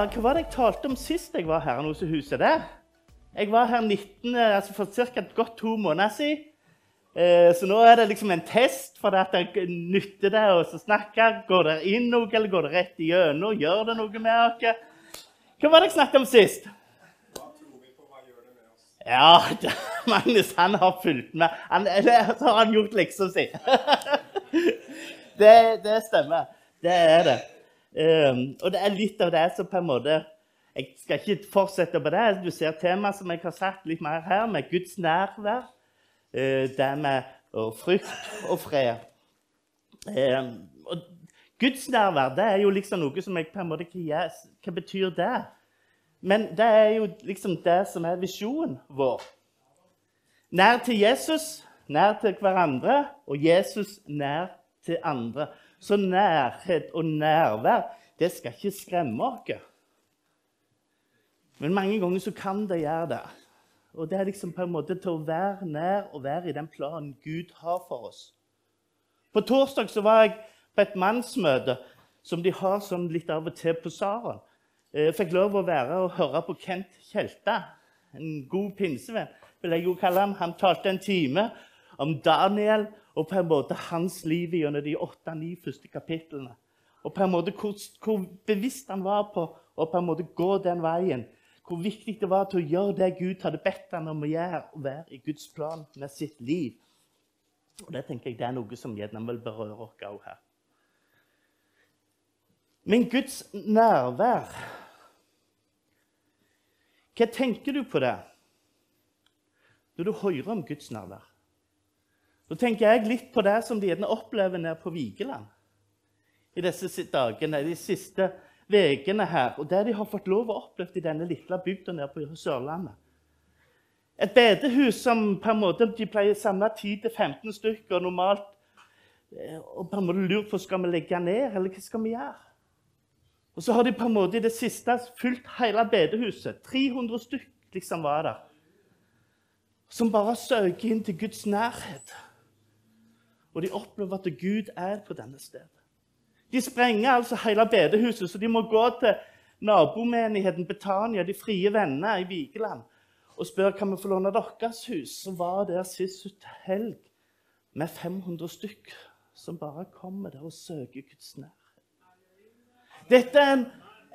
Ja, hva var det jeg talte om sist jeg var her hos huset der? Jeg var her 19, altså for ca. godt to måneder siden. Eh, så nå er det liksom en test for at jeg nytter det å snakke. Går det inn noe, eller går det rett igjennom? Gjør det noe med dere? Hva var det jeg snakket om sist? Hva tror Ja, det, Magnus han har fulgt med. Han, så har han gjort liksom si. det, det stemmer. Det er det. Um, og det er litt av det som på en måte Jeg skal ikke fortsette på det. Du ser temaet som jeg har sagt litt mer her, med Guds nærvær. Uh, det med og frykt og fred. Um, og Guds nærvær det er jo liksom noe som jeg på en måte Hva, hva betyr det? Men det er jo liksom det som er visjonen vår. Nær til Jesus, nær til hverandre, og Jesus nær til andre. Så nærhet og nærvær det skal ikke skremme oss. Men mange ganger så kan det gjøre det. Og det er liksom på en måte til å være nær og være i den planen Gud har for oss. På torsdag så var jeg på et mannsmøte som de har sånn litt av og til på Saren. Jeg eh, fikk lov å være og høre på Kent Kjelta, en god pinsevenn. vil jeg jo kalle ham. Han talte en time om Daniel og på en måte hans liv gjennom de åtte-ni første kapitlene. Og på en måte hvor, hvor, bevisst han var på å på en måte gå den veien. Hvor viktig det var til å gjøre det Gud hadde bedt ham om å gjøre, og være i Guds plan med sitt liv. Og Det tenker jeg det er noe som gjerne vil berøre oss òg her. Men Guds nærvær Hva tenker du på det når du hører om Guds nærvær? Da tenker jeg litt på det som de gjerne opplever nede på Vigeland i disse dagene, de siste ukene her, og det de har fått lov å oppleve i denne lille bygda nede på Sørlandet. Et bedehus som på en måte, de pleier å samle 10-15 stykker normalt. Eh, og på en måte lurt på skal vi legge ned, eller hva skal vi gjøre. Og så har de på en måte i det siste fylt hele bedehuset. 300 stykker liksom var der. Som bare søker inn til Guds nærhet. Og de opplever at Gud er på denne stedet. De sprenger altså hele bedehuset, så de må gå til nabomenigheten Betania, de frie venner i Vigeland, og spørre kan vi få låne deres hus. Så var der sist helg med 500 stykk som bare kommer der og søker Guds nærhet. Dette er en,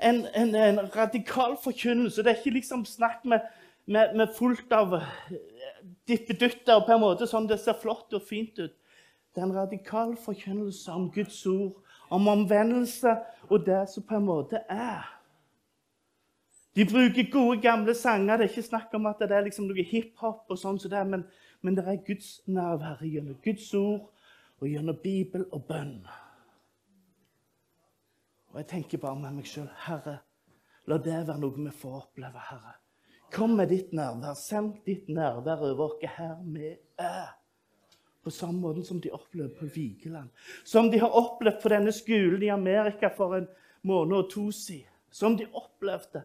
en, en, en radikal forkynnelse. Det er ikke liksom snakk med, med, med fullt av dippedutter på en måte sånn det ser flott og fint ut. Det er en radikal forkynnelse om Guds ord, om omvendelse og det som på en måte er. De bruker gode, gamle sanger. Det er ikke snakk om at det er liksom noe hiphop, og sånn som det, men, men det er Guds nærvær gjennom Guds ord og gjennom Bibel og bønn. Og jeg tenker bare med meg sjøl Herre, la det være noe vi får oppleve, Herre. Kom med ditt nærvær. Send ditt nærvær over oss her vi er på samme måte som de opplevde på Vigeland. Som de har opplevd på denne skolen i Amerika for en måned og to siden. Som de opplevde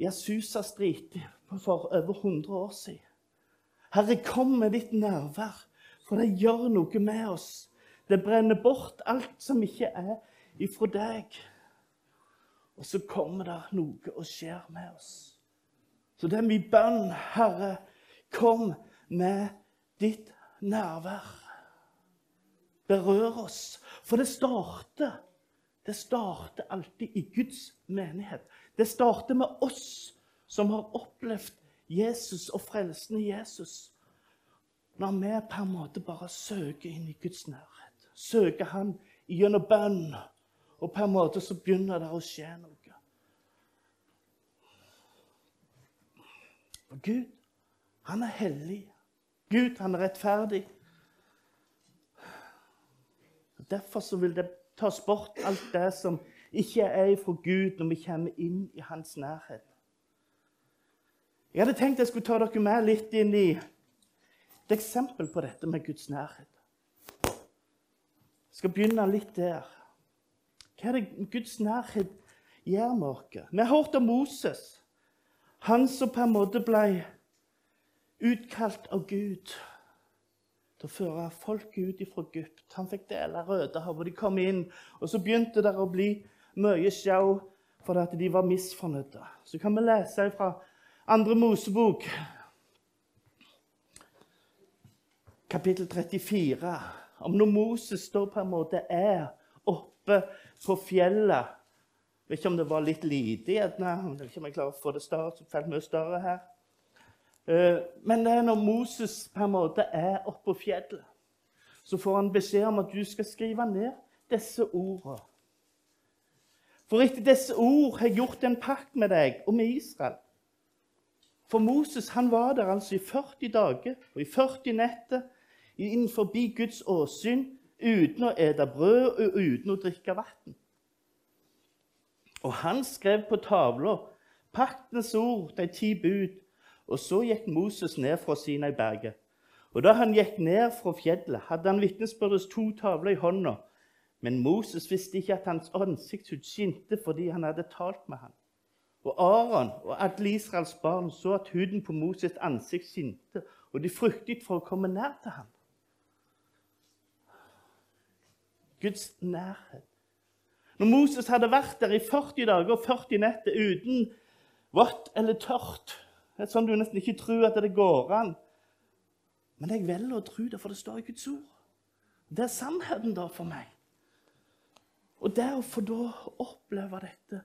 i Asusa Street for over 100 år siden. Herre, kom med ditt nærvær, for det gjør noe med oss. Det brenner bort alt som ikke er ifra deg. Og så kommer det noe og skjer med oss. Så det er min bønn, Herre, kom med ditt nærvær berører oss. For det starter det starter alltid i Guds menighet. Det starter med oss som har opplevd Jesus og frelsen i Jesus. Når vi på en måte bare søker inn i Guds nærhet, søker Han gjennom bønn, og på en måte så begynner det å skje noe. Gud, han er hellig. Gud, han er rettferdig. Derfor så vil det tas bort alt det som ikke er fra Gud, når vi kommer inn i hans nærhet. Jeg hadde tenkt jeg skulle ta dere med litt inn i et eksempel på dette med Guds nærhet. Jeg skal begynne litt der. Hva er det Guds nærhet gjør med oss? Vi har hørt om Moses, han som på en måte ble utkalt av Gud til å føre folket ut fra Egypt. Han fikk dele Rødehavet, og de kom inn. Og så begynte det å bli mye sjau fordi at de var misfornøyde. Så kan vi lese fra andre Mosebok, kapittel 34, om når Moses da på en måte er oppe på fjellet. Jeg vet ikke om det var litt lite. Jeg vet ikke om jeg klarer å få det større, så mye større her. Eh, men det er når Moses på en måte er oppe på fjellet, så får han beskjed om at du skal skrive ned disse ordene. For etter disse ord har jeg gjort en pakt med deg og med Israel. For Moses han var der altså i 40 dager og i 40 netter innenfor Guds åsyn uten å ete brød og uten å drikke vann. Og han skrev på tavla paktens ord, de ti bud. Og så gikk Moses ned fra Sinai-berget. Og da han gikk ned fra fjellet, hadde han vitnesbyrdets to tavler i hånda. Men Moses visste ikke at hans ansiktshud skinte fordi han hadde talt med ham. Og Aron og alle Israels barn så at huden på Moses' ansikt skinte, og de fryktet for å komme nær til ham. Guds nærhet. Når Moses hadde vært der i 40 dager og 40 netter uten vått eller tørt Det er sånn du nesten ikke tror at det går an. Men jeg velger å tro det, for det står i Guds ord. Det er sannheten da for meg. Og det å få da oppleve dette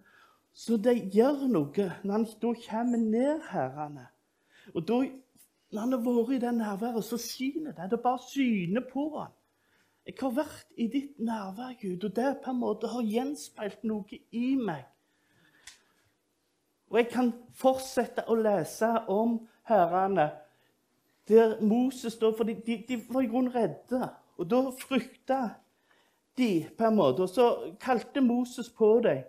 Så det gjør noe når han da kommer ned herrene. Og da, når han har vært i det nærværet, så skinner det. Det bare syner på han. Jeg har vært i ditt nærvær, Gud, og det på en måte har gjenspeilt noe i meg. Og jeg kan fortsette å lese om herrene der Moses står For de, de, de var i grunnen redde, og da frykta de på en måte. Og så kalte Moses på dem.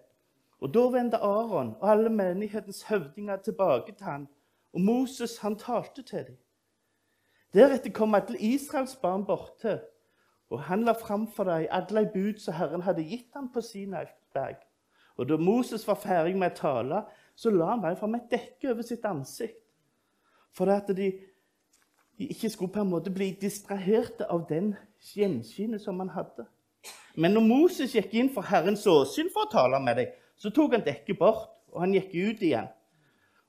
Og da vendte Aron og alle menighetens høvdinger tilbake til ham. Og Moses han talte til dem. Deretter kom alle Israels barn borte og han la fram for dem alle bud som Herren hadde gitt ham på Sinai berg. Og da Moses var ferdig med å tale, så la han fram et dekke over sitt ansikt. For at de, ikke skulle på en måte bli distraherte av den gjenskinnet som han hadde. Men når Moses gikk inn for Herrens åsyn for å tale med dem, så tok han dekket bort, og han gikk ut igjen.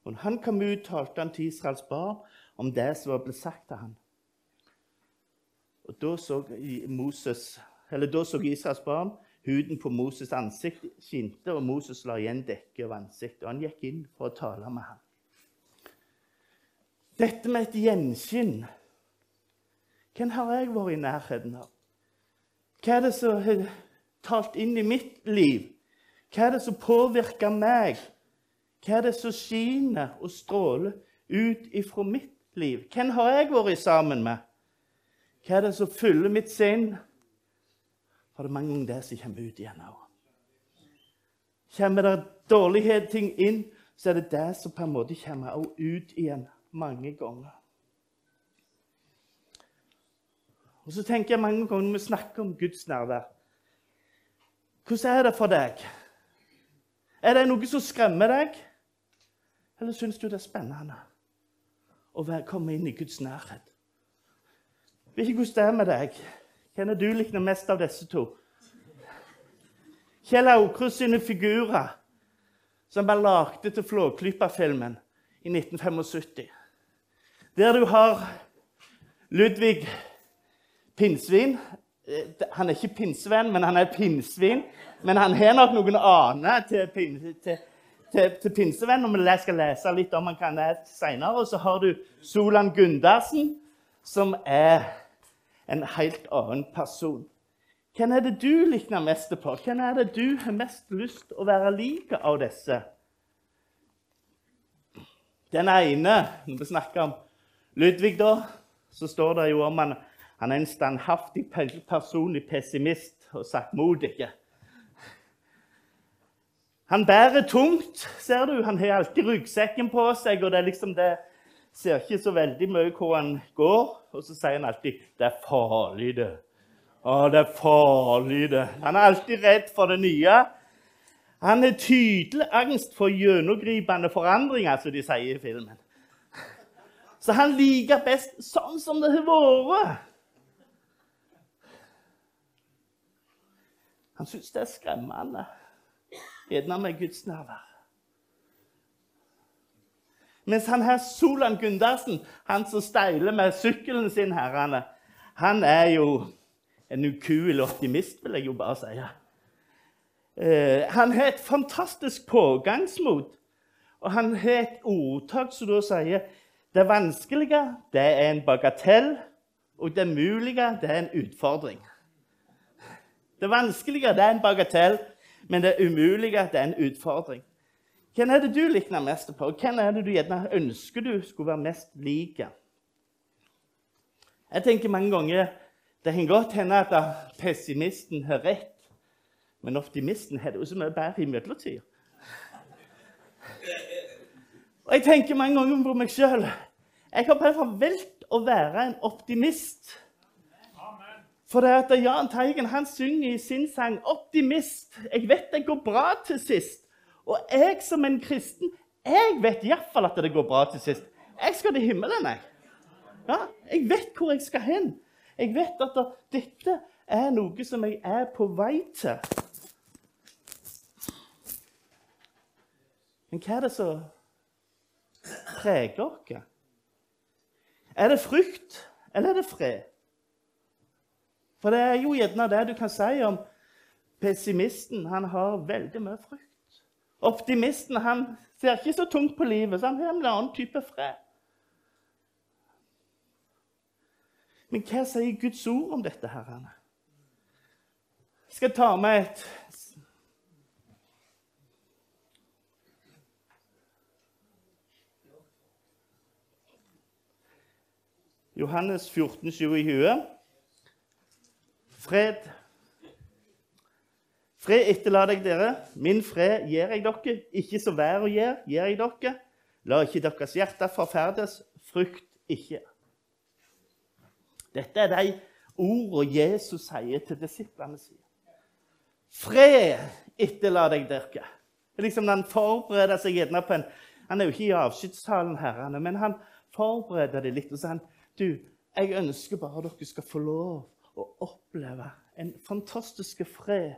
Og når han kom ut, talte han til Israels barn om det som blitt sagt til ham. Og Da så, Moses, da så Israels barn huden på Moses' ansikt skinte, og Moses la igjen dekke over ansiktet. Og han gikk inn for å tale med ham. Dette med et gjenskinn Hvem har jeg vært i nærheten av? Hva er det som har talt inn i mitt liv? Hva er det som påvirker meg? Hva er det som skinner og stråler ut ifra mitt liv? Hvem har jeg vært sammen med? Hva er det som fyller mitt sinn? For det mange ganger det som kommer ut igjen òg. Kommer det dårlige ting inn, så er det det som på en måte kommer ut igjen mange ganger. Og så tenker jeg mange ganger når vi snakker om Guds nærvær Hvordan er det for deg? Er det noe som skremmer deg? Eller syns du det er spennende å komme inn i Guds nærhet? vet ikke hvordan det er med deg. Hvem er du likner mest av disse to? Kjell Aukrust sine figurer, som ble lagde til Flåklypa-filmen i 1975. Der du har Ludvig Pinnsvin. Eh, han er ikke pinnsvenn, men han er pinnsvin. Men han har nok noen aner til, til, til, til pinsevenn. Og vi skal lese litt om han kan det senere. Og så har du Solan Gundersen, som er en helt annen person. Hvem er det du likner mest på? Hvem er det du har mest lyst til å være lik av disse? Den ene, når vi snakker om Ludvig, da, så står det jo om han, han er en standhaftig, personlig pessimist og saktmodig. Han bærer tungt, ser du. Han har alltid ryggsekken på seg. og det er liksom det ser ikke så veldig mye hvor han går, og så sier han alltid 'Det er farlig, det'. Å, det er farlig, det. Han er alltid redd for det nye. Han har tydelig angst for gjennomgripende forandringer, som de sier i filmen. Så han liker best sånn som det har vært. Han syns det er skremmende gjerne med Guds nærvær. Mens han her Solan Gundersen, han som steiler med sykkelen sin, herrene, han er jo en ukuelig optimist, vil jeg jo bare si. Eh, han har et fantastisk pågangsmot, og han har et ordtak som da sier det vanskelige det er en bagatell, og det mulige det er en utfordring. Det vanskelige det er en bagatell, men det umulige det er en utfordring. Hvem er det du likner mest på? Hvem er det du gjerne ønsker du skulle være mest lik? Jeg tenker mange ganger det kan godt hende at pessimisten har rett, men optimisten har det jo så mye bedre i mellomtida. Og jeg tenker mange ganger på meg sjøl. Jeg har bare valgt å være en optimist. For det at Jahn Teigen han synger i sin sang 'Optimist'. Jeg vet det går bra til sist. Og jeg som en kristen jeg vet iallfall at det går bra til sist. Jeg skal til himmelen, jeg. Ja, jeg vet hvor jeg skal hen. Jeg vet at dette er noe som jeg er på vei til. Men hva er det som preger oss? Er det frykt, eller er det fred? For det er jo gjerne det du kan si om pessimisten. Han har veldig mye frykt. Optimisten han ser ikke så tungt på livet, så han har en annen type fred. Men hva sier Guds ord om dette? her? Jeg skal ta med et Johannes 14, 7 i huet. Fred Fred etterlater jeg dere, min fred gir jeg dere. Ikke som været gjør, gir jeg dere. La ikke deres hjerte forferdes, frykt ikke. Dette er de ordene Jesus sier til disiplene sine. Fred etterlater jeg dere. Liksom Han forbereder seg gjerne på en Han er jo ikke i avskjedssalen, herrene, men han forbereder det litt. Og sier han, du, jeg ønsker bare dere skal få lov å oppleve en fantastisk fred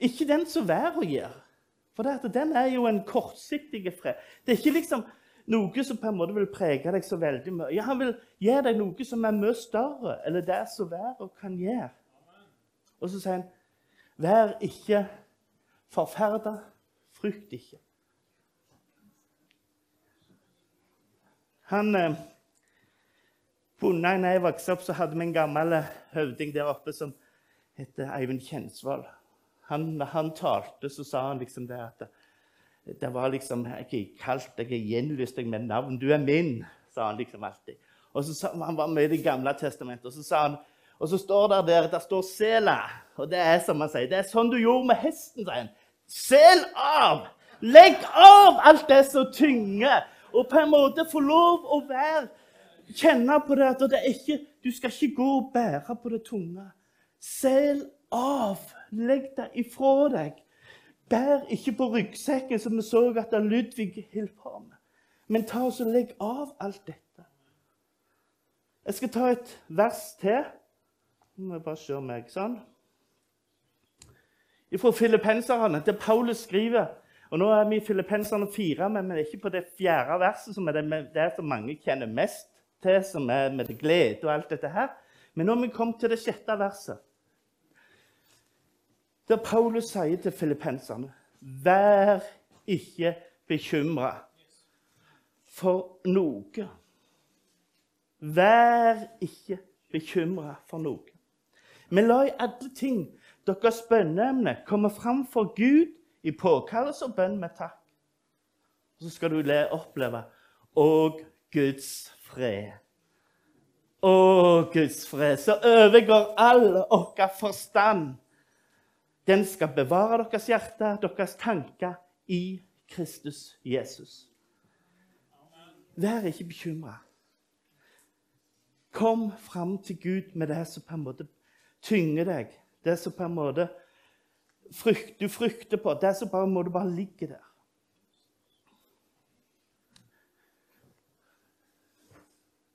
ikke den som været gir. For det, den er jo en kortsiktig fred. Det er ikke liksom noe som på en måte vil prege deg så veldig mye. Ja, han vil gi deg noe som er mye større, eller det som været kan gjøre. Og så sier han, vær ikke forferda, frykt ikke. Han eh, jeg vokste opp, så hadde vi en gammel høvding der oppe som heter Eivind Kjensvold han, han talte, så sa han liksom det at det var liksom Jeg er kalt jeg er gjenlyst deg med navn. Du er min, sa han liksom alltid. Og så sa, Han var med i Det gamle testamentet. Og så sa han, og så står det der der står 'sela'. Og det er som han sier, det er sånn du gjorde med hesten. sa han. Sel av! Legg av alt det som tynger. Og på en måte få lov å være Kjenne på det at det ikke, du skal ikke gå og bære på det tunge. Sel av! Legg det ifra deg. Bær ikke på ryggsekken, som vi så at Ludvig holdt på med. Men ta og legg av alt dette. Jeg skal ta et vers til. Nå må jeg bare se meg sånn. Fra filippenserne, der Paulus skriver og Nå er vi i Filippenserne fire, men vi er ikke på det fjerde verset, som er det, det som mange kjenner mest til, som er med glede og alt dette her. Men nå har vi kommet til det sjette verset der Paulus sier til filippenserne Vær ikke bekymra for noe. Vær ikke bekymra for noe. Men la i alle ting deres bønneemne komme fram for Gud i påkallelse og bønn med takk. Og så skal du oppleve og Guds fred. Å, Guds fred, så overgår all vår forstand den skal bevare deres hjerte, deres tanker, i Kristus Jesus. Vær ikke bekymra. Kom fram til Gud med det som på en måte tynger deg, det som på en måte frykt, du frykter på, det som på en måte bare ligger der.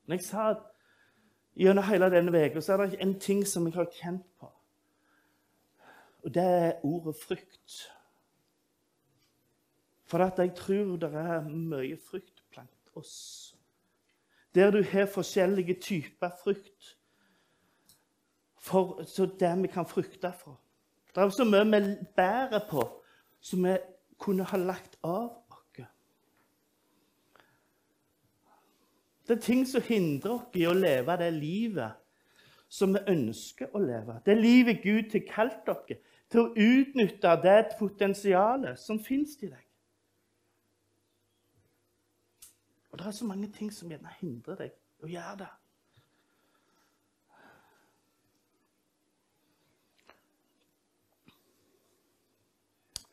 Når jeg sa at gjennom hele denne uka er det en ting som jeg har kjent. Og det er ordet frykt. For jeg tror det er mye frykt blant oss. Der du har forskjellige typer frykt. For, det vi kan frykte for. Det er så mye vi bærer på som vi kunne ha lagt av oss. Det er ting som hindrer oss i å leve det livet som vi ønsker å leve. Det livet Gud har kalt dere til å utnytte det potensialet som finnes i deg. Og det er så mange ting som gjerne hindrer deg å gjøre det.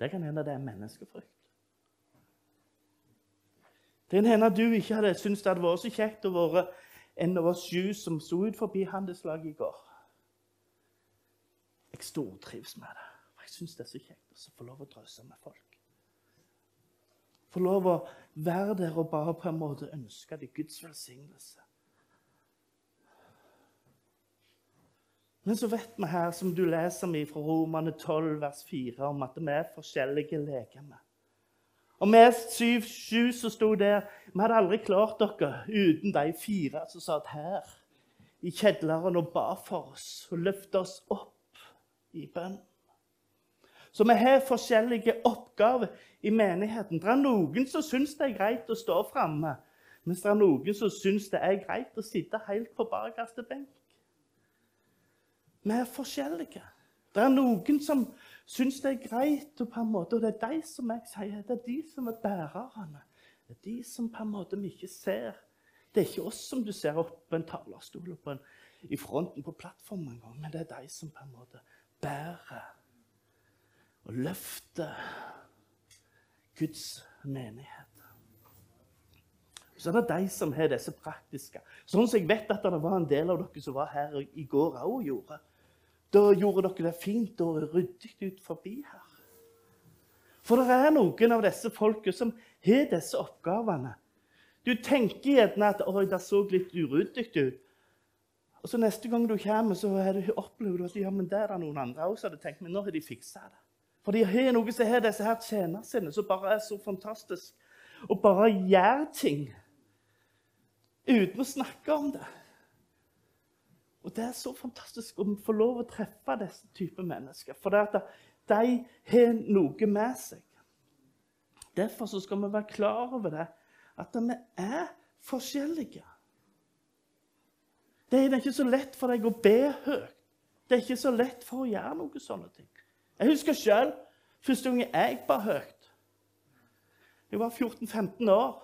Det kan hende det er menneskefrykt. Det kan hende du ikke hadde syntes det hadde vært så kjekt å være en av oss sju som sto ut forbi handelslaget i går. Jeg stortrives med det. Jeg syns det er så kjekt å få lov å drøse med folk. Få lov å være der og bare på en måte ønske deg Guds velsignelse. Men så vet vi her, som du leser om fra Romane 12, vers 4, om at vi er forskjellige legemer. Og vi syv, sju som sto der, vi hadde aldri klart dere uten de fire som satt her i kjedleren og ba for oss og løfta oss opp i bønn. Så vi har forskjellige oppgaver i menigheten. Det er noen som syns det er greit å stå framme, mens det er noen som syns det er greit å sitte helt på bakerste benk. Vi er forskjellige. Det er noen som syns det er greit, og måte, og det er de som jeg sier, det er de som er bærerne. Det er de som på en måte vi ikke ser. Det er ikke oss som du ser oppe på en talerstol en, i fronten på plattformen men det er de som på en måte bærer og løfter Guds menighet. Så er det de som har disse praktiske. Sånn som jeg vet at det var en del av dere som var her i går òg gjorde. Da gjorde dere det fint og ryddig ut forbi her. For det er noen av disse folka som har disse oppgavene. Du tenker gjerne at Oi, det så litt uryddig ut. Og så Neste gang du kommer, så opplever du at ja, men der er noen andre også hadde tenkt, men nå har de fiksa det. For de har noe som har disse her tjenerne sine, som bare er så fantastisk. Og bare gjør ting uten å snakke om det. Og Det er så fantastisk å få lov å treffe disse typer mennesker. For det at de har noe med seg. Derfor skal vi være klar over det, at vi er forskjellige. Det er ikke så lett for deg å be høyt. Det er ikke så lett for å gjøre noe sånne ting. Jeg husker sjøl første gang jeg ba høyt. Jeg var 14-15 år.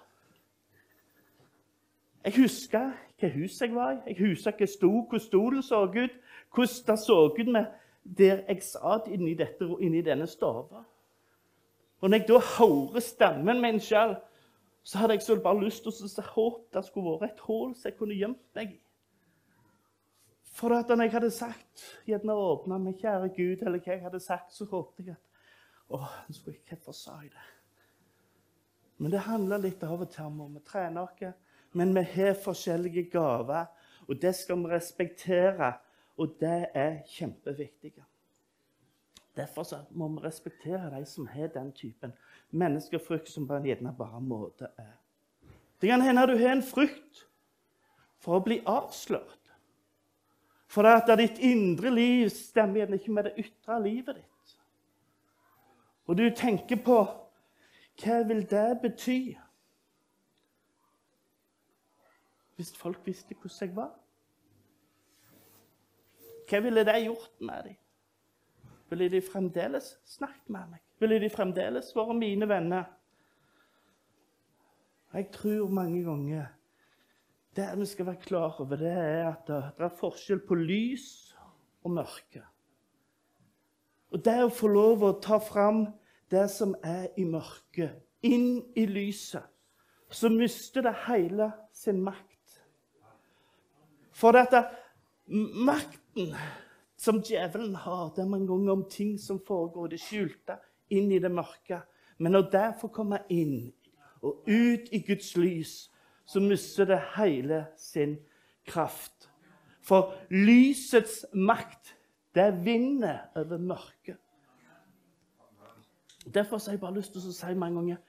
Jeg husker hva hus jeg var i. Jeg husker hva sto, hvordan stolen så ut, hvordan det så ut med der jeg satt inni, dette, inni denne stua. Og når jeg da hører stemmen min sjøl, så hadde jeg så bare lyst til å håpe det skulle vært et hull så jeg kunne gjemt meg i. For at når jeg hadde sagt, gjerne åpna meg, kjære Gud, eller hva jeg hadde sagt, så håpte jeg at Å, hvorfor sa jeg det? Men det handler litt av og til om å trene oss men vi har forskjellige gaver, og det skal vi respektere. Og det er kjempeviktig. Derfor må vi respektere de som har den typen menneskefrykt som gjerne bare måte er. Det kan hende du har en frykt for å bli avslørt. For at ditt indre liv stemmer gjerne ikke med det ytre livet ditt. Og du tenker på hva vil det bety? hvis folk visste hvordan jeg var? Hva ville det gjort med dem? Ville de fremdeles snakket med meg? Ville de fremdeles vært mine venner? Jeg tror mange ganger det vi skal være klar over, det er at det er forskjell på lys og mørke. Og det å få lov å ta fram det som er i mørket, inn i lyset, så mister det hele sin makt. For dette makten som djevelen har, det er mange ganger om ting som foregår i det skjulte, inn i det mørke. Men når det får komme inn og ut i Guds lys, så mister det hele sin kraft. For lysets makt, det vinner over mørket. Derfor har jeg bare lyst til å si mange ganger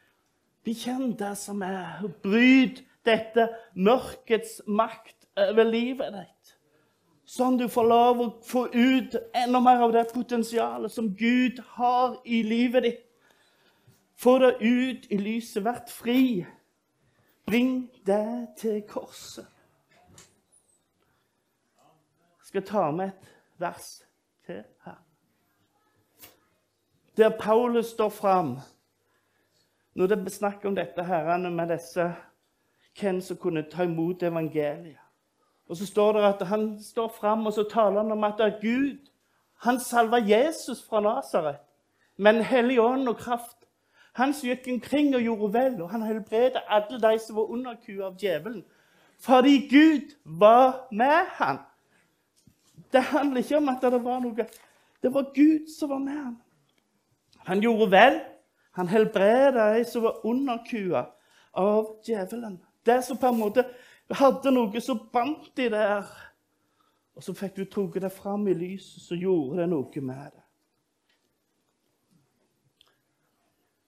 Bekjenn det som er. Bryt dette mørkets makt over livet ditt. Sånn du får lov å få ut enda mer av det potensialet som Gud har i livet ditt. Få det ut i lyset. Vært fri. Bring det til korset. Jeg skal ta med et vers til her. Der Paulus står fram når det er snakk om dette herrene med disse hvem som kunne ta imot evangeliet. Og så står det at han står fram og så taler han om at det er Gud han salva Jesus fra Nasaret med en hellig ånd og kraft. Han som gikk omkring og gjorde vel, og han helbredet alle de som var underkua av djevelen. Fordi Gud var med han. Det handler ikke om at det var noe Det var Gud som var med han. Han gjorde vel. Han helbredet de som var underkua av djevelen. Det som på en måte hadde noe som bandt de der. Og så fikk du tatt det fram i lyset, så gjorde det noe med det.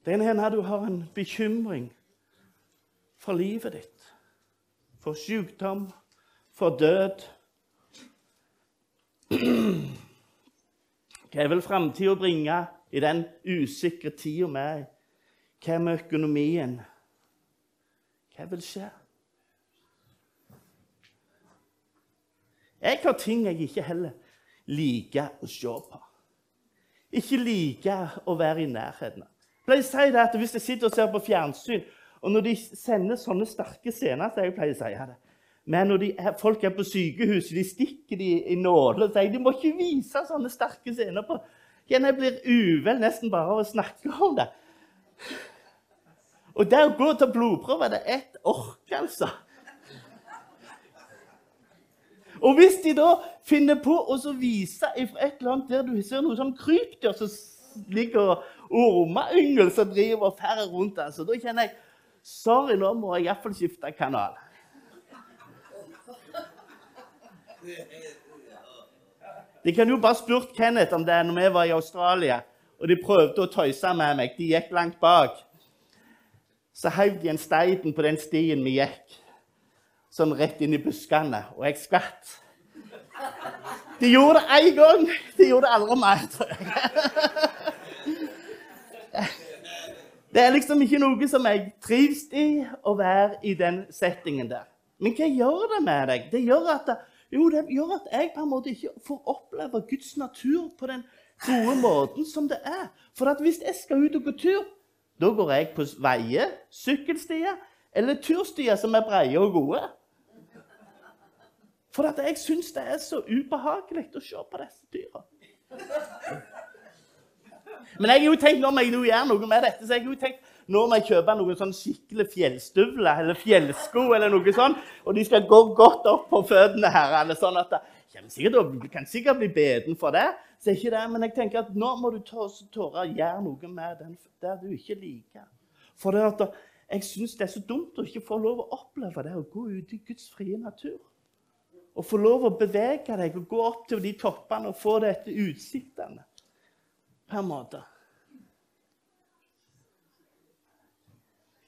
Det ene hender du har en bekymring for livet ditt, for sykdom, for død. Hva vil framtida bringe? i den usikre tida vi er i. Hva med økonomien? Hva vil skje? Jeg har ting jeg ikke heller liker å se på. Ikke liker å være i nærheten av. Jeg si det at Hvis jeg sitter og ser på fjernsyn, og når de sender sånne sterke scener så jeg pleier å si det, Men når er, folk er på sykehuset, de stikker de i nåler og sier de må ikke vise sånne sterke scener på jeg blir uvel nesten bare av å snakke om det. Og det å gå til blodprøve det er ett ork, altså. Og hvis de da finner på å vise et eller annet der du ser noe sånn krypdyr som ligger og ormeyngel som driver og ferder rundt, altså, da kjenner jeg Sorry, nå må jeg iallfall skifte kanal. De kan jo bare spurt Kenneth om det når vi var i Australia og de prøvde å tøyse med meg. De gikk langt bak. Så heiv de en stein på den stien vi gikk, sånn rett inn i buskene, og jeg skvatt. De gjorde det én gang. De gjorde det aldri mer, tror jeg. Det er liksom ikke noe som jeg trives i, å være i den settingen der. Men hva gjør det med deg? Det gjør at jo, det gjør at jeg på en måte ikke får oppleve Guds natur på den gode måten som det er. For hvis jeg skal ut og gå tur, da går jeg på veier, sykkelstier eller turstier som er breie og gode. For jeg syns det er så ubehagelig å se på disse dyra. Men jeg har jo tenkt, når jeg nå gjør noe med dette, så jeg har jo tenkt nå må jeg kjøpe noen sånn skikkelig fjellstøvler eller fjellsko. eller noe sånt, Og de skal gå godt opp på føttene. eller sånn at Du kan sikkert bli beden for det, så ikke det, men jeg tenker at nå må du tørre å gjøre noe med den der du ikke liker. For det at jeg syns det er så dumt å ikke få lov å oppleve det å gå ut i Guds frie natur. Å få lov å bevege deg og gå opp til de toppene og få dette utsiktene. På en måte.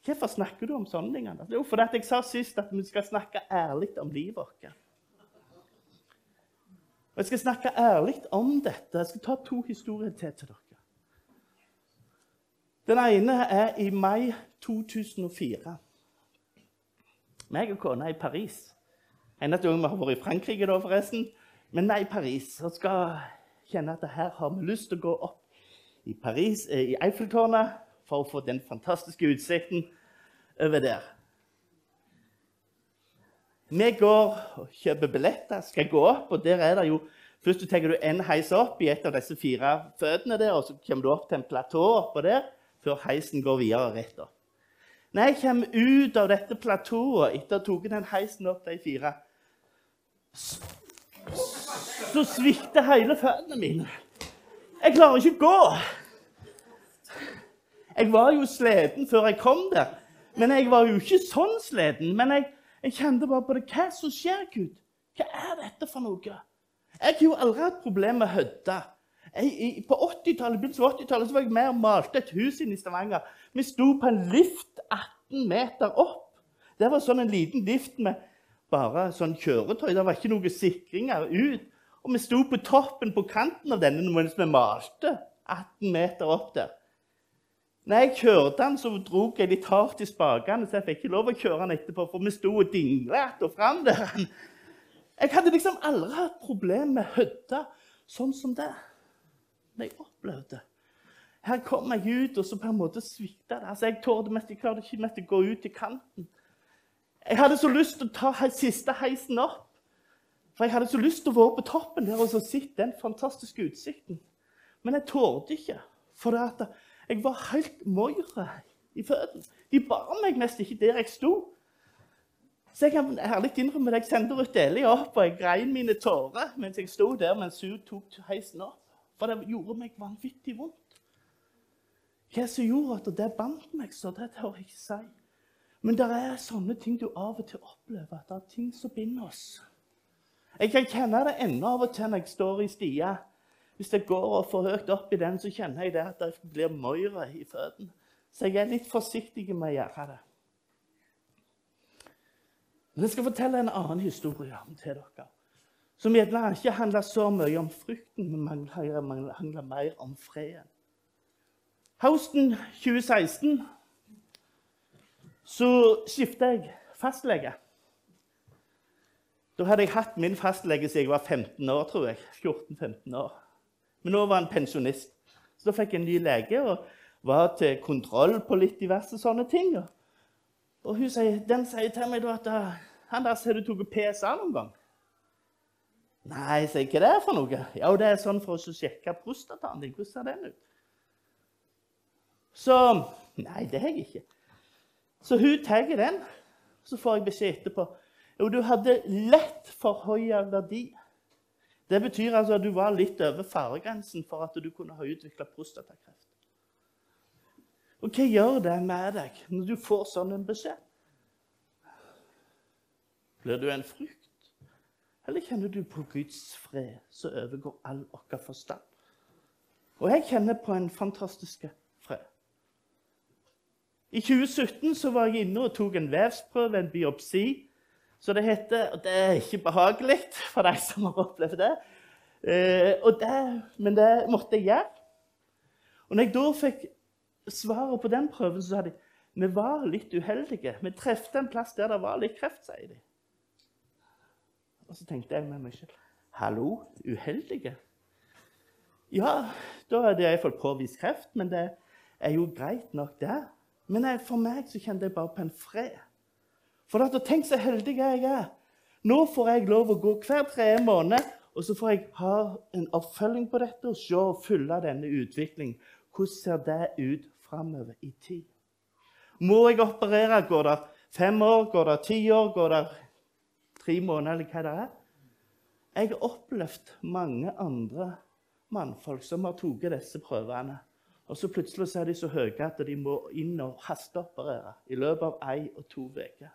Hvorfor snakker du om sånne ting? Jo, fordi jeg sa sist at vi skal snakke ærlig om livet vårt. Og Jeg skal snakke ærlig om dette. Jeg skal ta to historier til til dere. Den ene er i mai 2004. Meg og kona er i Paris. Eneste gang vi har vært i Frankrike, da, forresten. Men vi er i Paris og skal kjenne at her har vi lyst til å gå opp i Paris, eh, i Eiffeltårnet for å få den fantastiske utsikten over der. Vi går og kjøper billetter, skal gå opp, og der er det jo Først tar du en heis opp i et av disse fire føttene der, og så kommer du opp til en platå oppå der før heisen går videre rett opp. Når jeg kommer ut av dette platået etter å ha tatt den heisen opp de fire, så svikter hele føttene mine. Jeg klarer ikke å gå. Jeg var jo sliten før jeg kom der. Men jeg var jo ikke sånn sliten. Men jeg, jeg kjente bare på det. Hva som skjer, Gud? Hva er dette for noe? Jeg har jo aldri hatt problemer med hødda. På 80-tallet begynnelsen av 80-tallet så var jeg med og malte et hus inne i Stavanger. Vi sto på en lift 18 meter opp. Det var sånn en liten lift med bare sånn kjøretøy. Det var ikke noen sikringer ut. Og vi sto på toppen på kanten av denne mens vi malte 18 meter opp der. Når jeg kjørte den, så dro jeg litt hardt i spakene, så jeg fikk ikke lov å kjøre den etterpå, for vi sto og dingla att og fram der. Jeg hadde liksom aldri hatt problem med hødda sånn som det. Men jeg opplevde Her kom jeg ut, og så på en måte svikta det. Altså, jeg tålte mest, jeg klarte ikke mest å gå ut i kanten. Jeg hadde så lyst til å ta siste heisen opp. For jeg hadde så lyst til å være på toppen der og sitte den fantastiske utsikten. Men jeg torde ikke, for jeg var helt moira i føttene. De bar meg nesten ikke der jeg sto. Så jeg kan ærlig innrømme at jeg sendte Ruth Eli opp, og jeg grein mine tårer mens jeg sto der mens hun tok heisen opp. For det gjorde meg vanvittig vondt. Hva som gjorde at det bandt meg så, det tør jeg ikke si. Men det er sånne ting du av og til opplever, det er ting som binder oss. Jeg kan kjenne det ennå av og til når jeg står i stia. Hvis jeg går for høyt opp i den, så kjenner jeg det at det blir møyre i føttene. Så jeg er litt forsiktig med å gjøre det. Men jeg skal fortelle en annen historie til dere. Som gjerne ikke handler så mye om frykten, men handler mer om freden. Høsten 2016 så skifta jeg fastlege. Da hadde jeg hatt min fastlege siden jeg var 15 år, tror jeg. 14-15 år. Men nå var han pensjonist. Så da fikk jeg en ny lege og var til kontroll på litt diverse sånne ting. Og hun sier, den sier til meg da at «Ah, han der ser du tok PSA noen gang. Nei, sier jeg, hva er for noe? Ja, det er sånn for å sjekke prostataen din. Hvordan ser den ut? Så Nei, det har jeg ikke. Så hun tar den. Så får jeg beskjed etterpå. Jo, du hadde lett for høy verdi. Det betyr altså at du var litt over faregrensen for at du kunne ha utvikla prostatakreft. Og hva gjør det med deg når du får sånn en beskjed? Blir du en frykt? Eller kjenner du på Guds fred som overgår all vår forstand? Og jeg kjenner på en fantastisk fred. I 2017 så var jeg inne og tok en vevsprøve, en biopsi. Så det heter Og det er ikke behagelig for de som har opplevd det. Eh, det men det måtte jeg gjøre. Og når jeg da fikk svaret på den prøven, så sa de vi var litt uheldige. Vi trefte en plass der det var litt kreft, sier de. Og så tenkte jeg med meg selv Hallo, uheldige? Ja, da hadde jeg fått påvist kreft, men det er jo greit nok, det. Men for meg så kjente jeg bare på en fred. For at, tenk så heldig jeg er. Nå får jeg lov å gå hver tredje måned, og så får jeg ha en oppfølging på dette og se og følge denne utviklingen. Hvordan ser det ut framover i tid? Må jeg operere? Går det fem år? Går det ti år? Går det tre måneder, eller hva det er? Jeg har opplevd mange andre mannfolk som har tatt disse prøvene. Og så plutselig er de så høye at de må inn og hasteoperere i løpet av ei og to uker.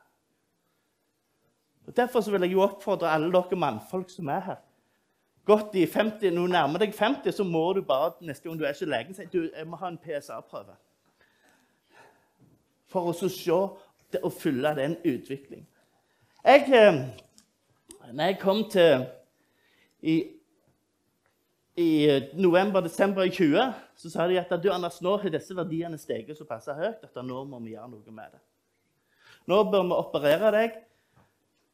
Og Derfor så vil jeg jo oppfordre alle dere mannfolk som er her. Godt i 50, Når du nærmer deg 50, så må du bare neste gang du er ikke legen, si du, jeg må ha en PSA-prøve. For å så se og følge den utviklingen. Jeg, eh, når jeg kom til i, i november-desember i 20, så sa de at du, Anders, nå har disse verdiene steget såpass høyt at nå må vi gjøre noe med det. Nå bør vi operere deg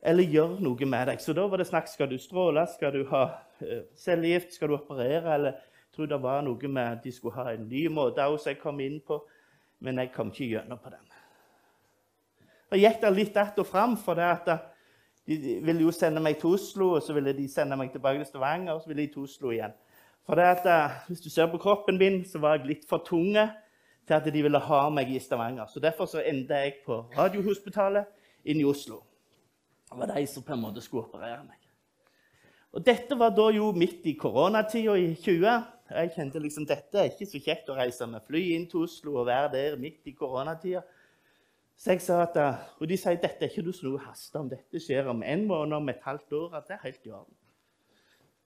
eller gjøre noe med deg. Så da var det snakk skal du stråle, skal du ha uh, cellegift, skal du operere, eller jeg tror det var noe med at de skulle ha en ny måte også jeg kom inn på, men jeg kom ikke gjennom på den. Da gikk det litt att og fram, for det at de ville jo sende meg til Oslo, og så ville de sende meg tilbake til Stavanger, og så ville de til Oslo igjen. For det at, uh, Hvis du ser på kroppen min, så var jeg litt for tunge til at de ville ha meg i Stavanger. Så Derfor så endte jeg på Radiohospitalet inne i Oslo. Det var de som på en måte skulle operere meg. Og Dette var da jo midt i koronatida i 20. Jeg kjente liksom dette er ikke så kjekt å reise med fly inn til Oslo og være der midt i koronatida. Så jeg sa at, Og de sier dette er ikke noe haste om. Dette skjer om en måned, om et halvt år. at det er helt i orden.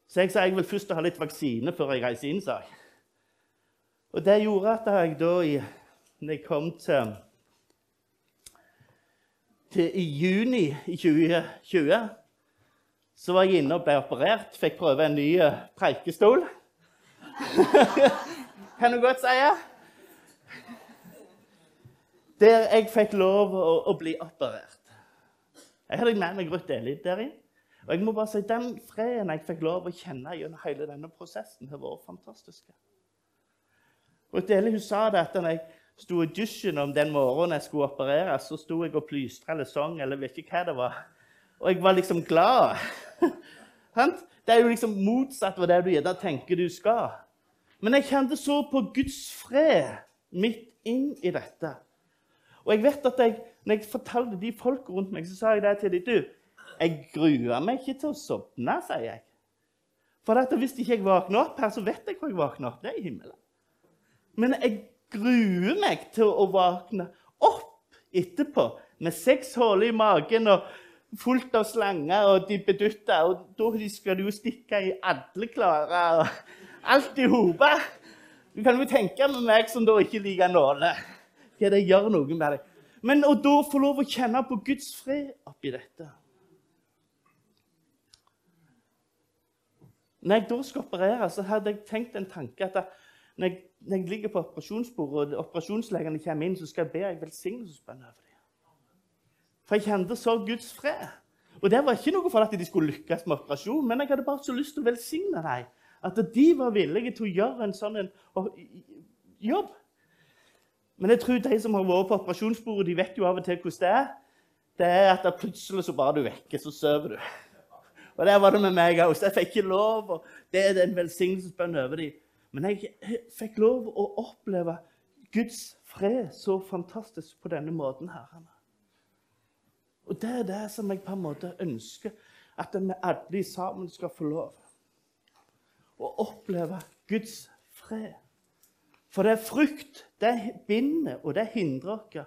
Så jeg sa jeg vil først ha litt vaksine før jeg reiser inn, sa jeg. Og det gjorde at jeg da, når jeg kom til, til i juni 2020, så var jeg inne og ble operert. Fikk prøve en ny eh, preikestol. kan du godt si. Der jeg fikk lov å, å bli operert. Jeg hadde med meg Ruth Eli der inn. Og jeg må bare si, Den freden jeg fikk lov å kjenne gjennom hele denne prosessen, har vært fantastisk. Ruth hun sa det at når jeg sto i dusjen om den morgenen jeg skulle opereres, så sto jeg og plystra eller sang eller vet ikke hva det var. Og jeg var liksom glad. det er jo liksom motsatt av det du gjerne tenker du skal. Men jeg kjente så på Guds fred midt inn i dette. Og jeg vet at jeg, når jeg fortalte de folk rundt meg, så sa jeg det til dem. Du, jeg gruer meg ikke til å sovne, sier jeg. For hvis ikke jeg våkner opp her, så vet jeg hvor jeg våkner opp. Det er i himmelen. Men jeg gruer meg til å våkne opp etterpå med seks hull i magen og fullt av slanger og de bedutta. Og da skal du jo stikke i alle klarer og alt i hop. Du kan jo tenke med meg som da ikke liker nåler, hva det gjør noe med deg. Men å da få lov å kjenne på Guds fred oppi dette Når jeg da skal operere, så hadde jeg tenkt en tanke at når jeg, når jeg ligger på operasjonsbordet og operasjonslegene kommer inn, så skal jeg be jeg velsignelsesbønn over dem. For jeg kjente så Guds fred. Og Det var ikke noe for at de skulle lykkes med operasjon, men jeg hadde bare så lyst til å velsigne dem. At de var villige til å gjøre en sånn en, jobb. Men jeg tror de som har vært på operasjonsbordet, de vet jo av og til hvordan det er. Det er at plutselig så bare du vekker, så sover du. Og der var det med meg òg. Jeg fikk ikke lov. og Det er en velsignelsesbønn over dem. Men jeg fikk lov å oppleve Guds fred så fantastisk på denne måten. her. Og det er det som jeg på en måte ønsker at vi alle sammen skal få lov å oppleve Guds fred. For det er frukt. Det binder, og det hindrer oss.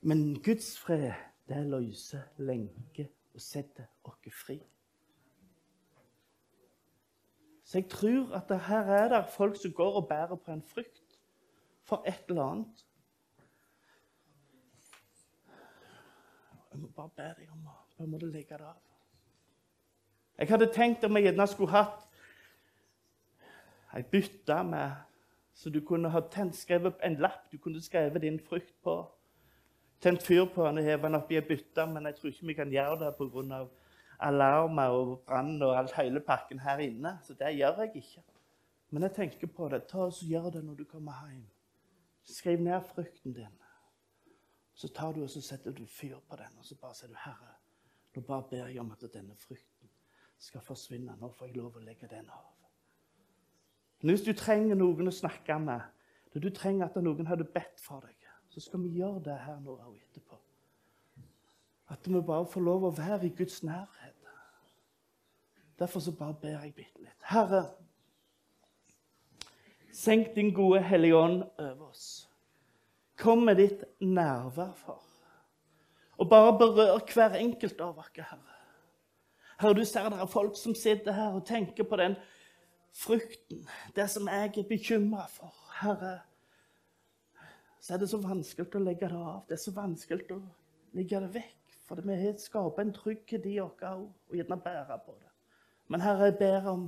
Men Guds fred, det løser lenke og setter oss fri. Så jeg tror at her er det folk som går og bærer på en frykt for et eller annet. Jeg må bare be deg om å på en måte legge det av. Jeg hadde tenkt om jeg gjerne skulle hatt ei bytte med Så du kunne ha skrevet en lapp du kunne skrevet din frykt på tent fyr på den og hevet den oppi ei bytte, men jeg tror ikke vi kan gjøre det pga. Alarmer og brann og alt, hele pakken her inne. Så det gjør jeg ikke. Men jeg tenker på det. Ta og Gjør det når du kommer hjem. Skriv ned frykten din. Så tar du og så setter du fyr på den, og så bare sier du, 'Herre, nå bare ber jeg om at denne frykten skal forsvinne. Nå får jeg lov å legge den av.' Men hvis du trenger noen å snakke med, du trenger at noen hadde bedt for deg så skal vi gjøre det her nå og etterpå. At vi bare får lov å være i Guds nærhet. Derfor så bare ber jeg bitte litt. Herre, senk din gode Hellige Ånd over oss. Kom med ditt nærvær, far. Og bare berør hver enkelt av oss, Herre. Herre, du ser det er folk som sitter her og tenker på den frukten, det som jeg er bekymra for. Herre, så er det så vanskelig å legge det av. Det er så vanskelig å legge det vekk. For vi skaper en trygghet i oss òg, og gjerne bære på det. Men Herre, jeg ber om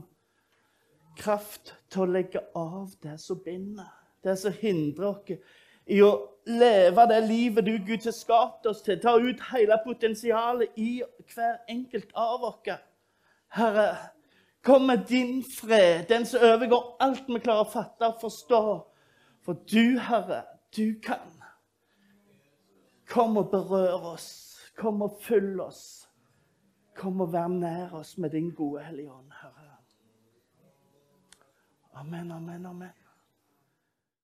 kraft til å legge av det som binder, det som hindrer oss i å leve det livet du, Gud, har skapt oss til. Ta ut hele potensialet i hver enkelt av oss. Herre, kom med din fred, den som overgår alt vi klarer å fatte og forstå. For du, Herre, du kan. Kom og berør oss. Kom og følg oss. Kom og vær nær oss med din gode Hellige Ånd, Herre. Amen, amen, amen.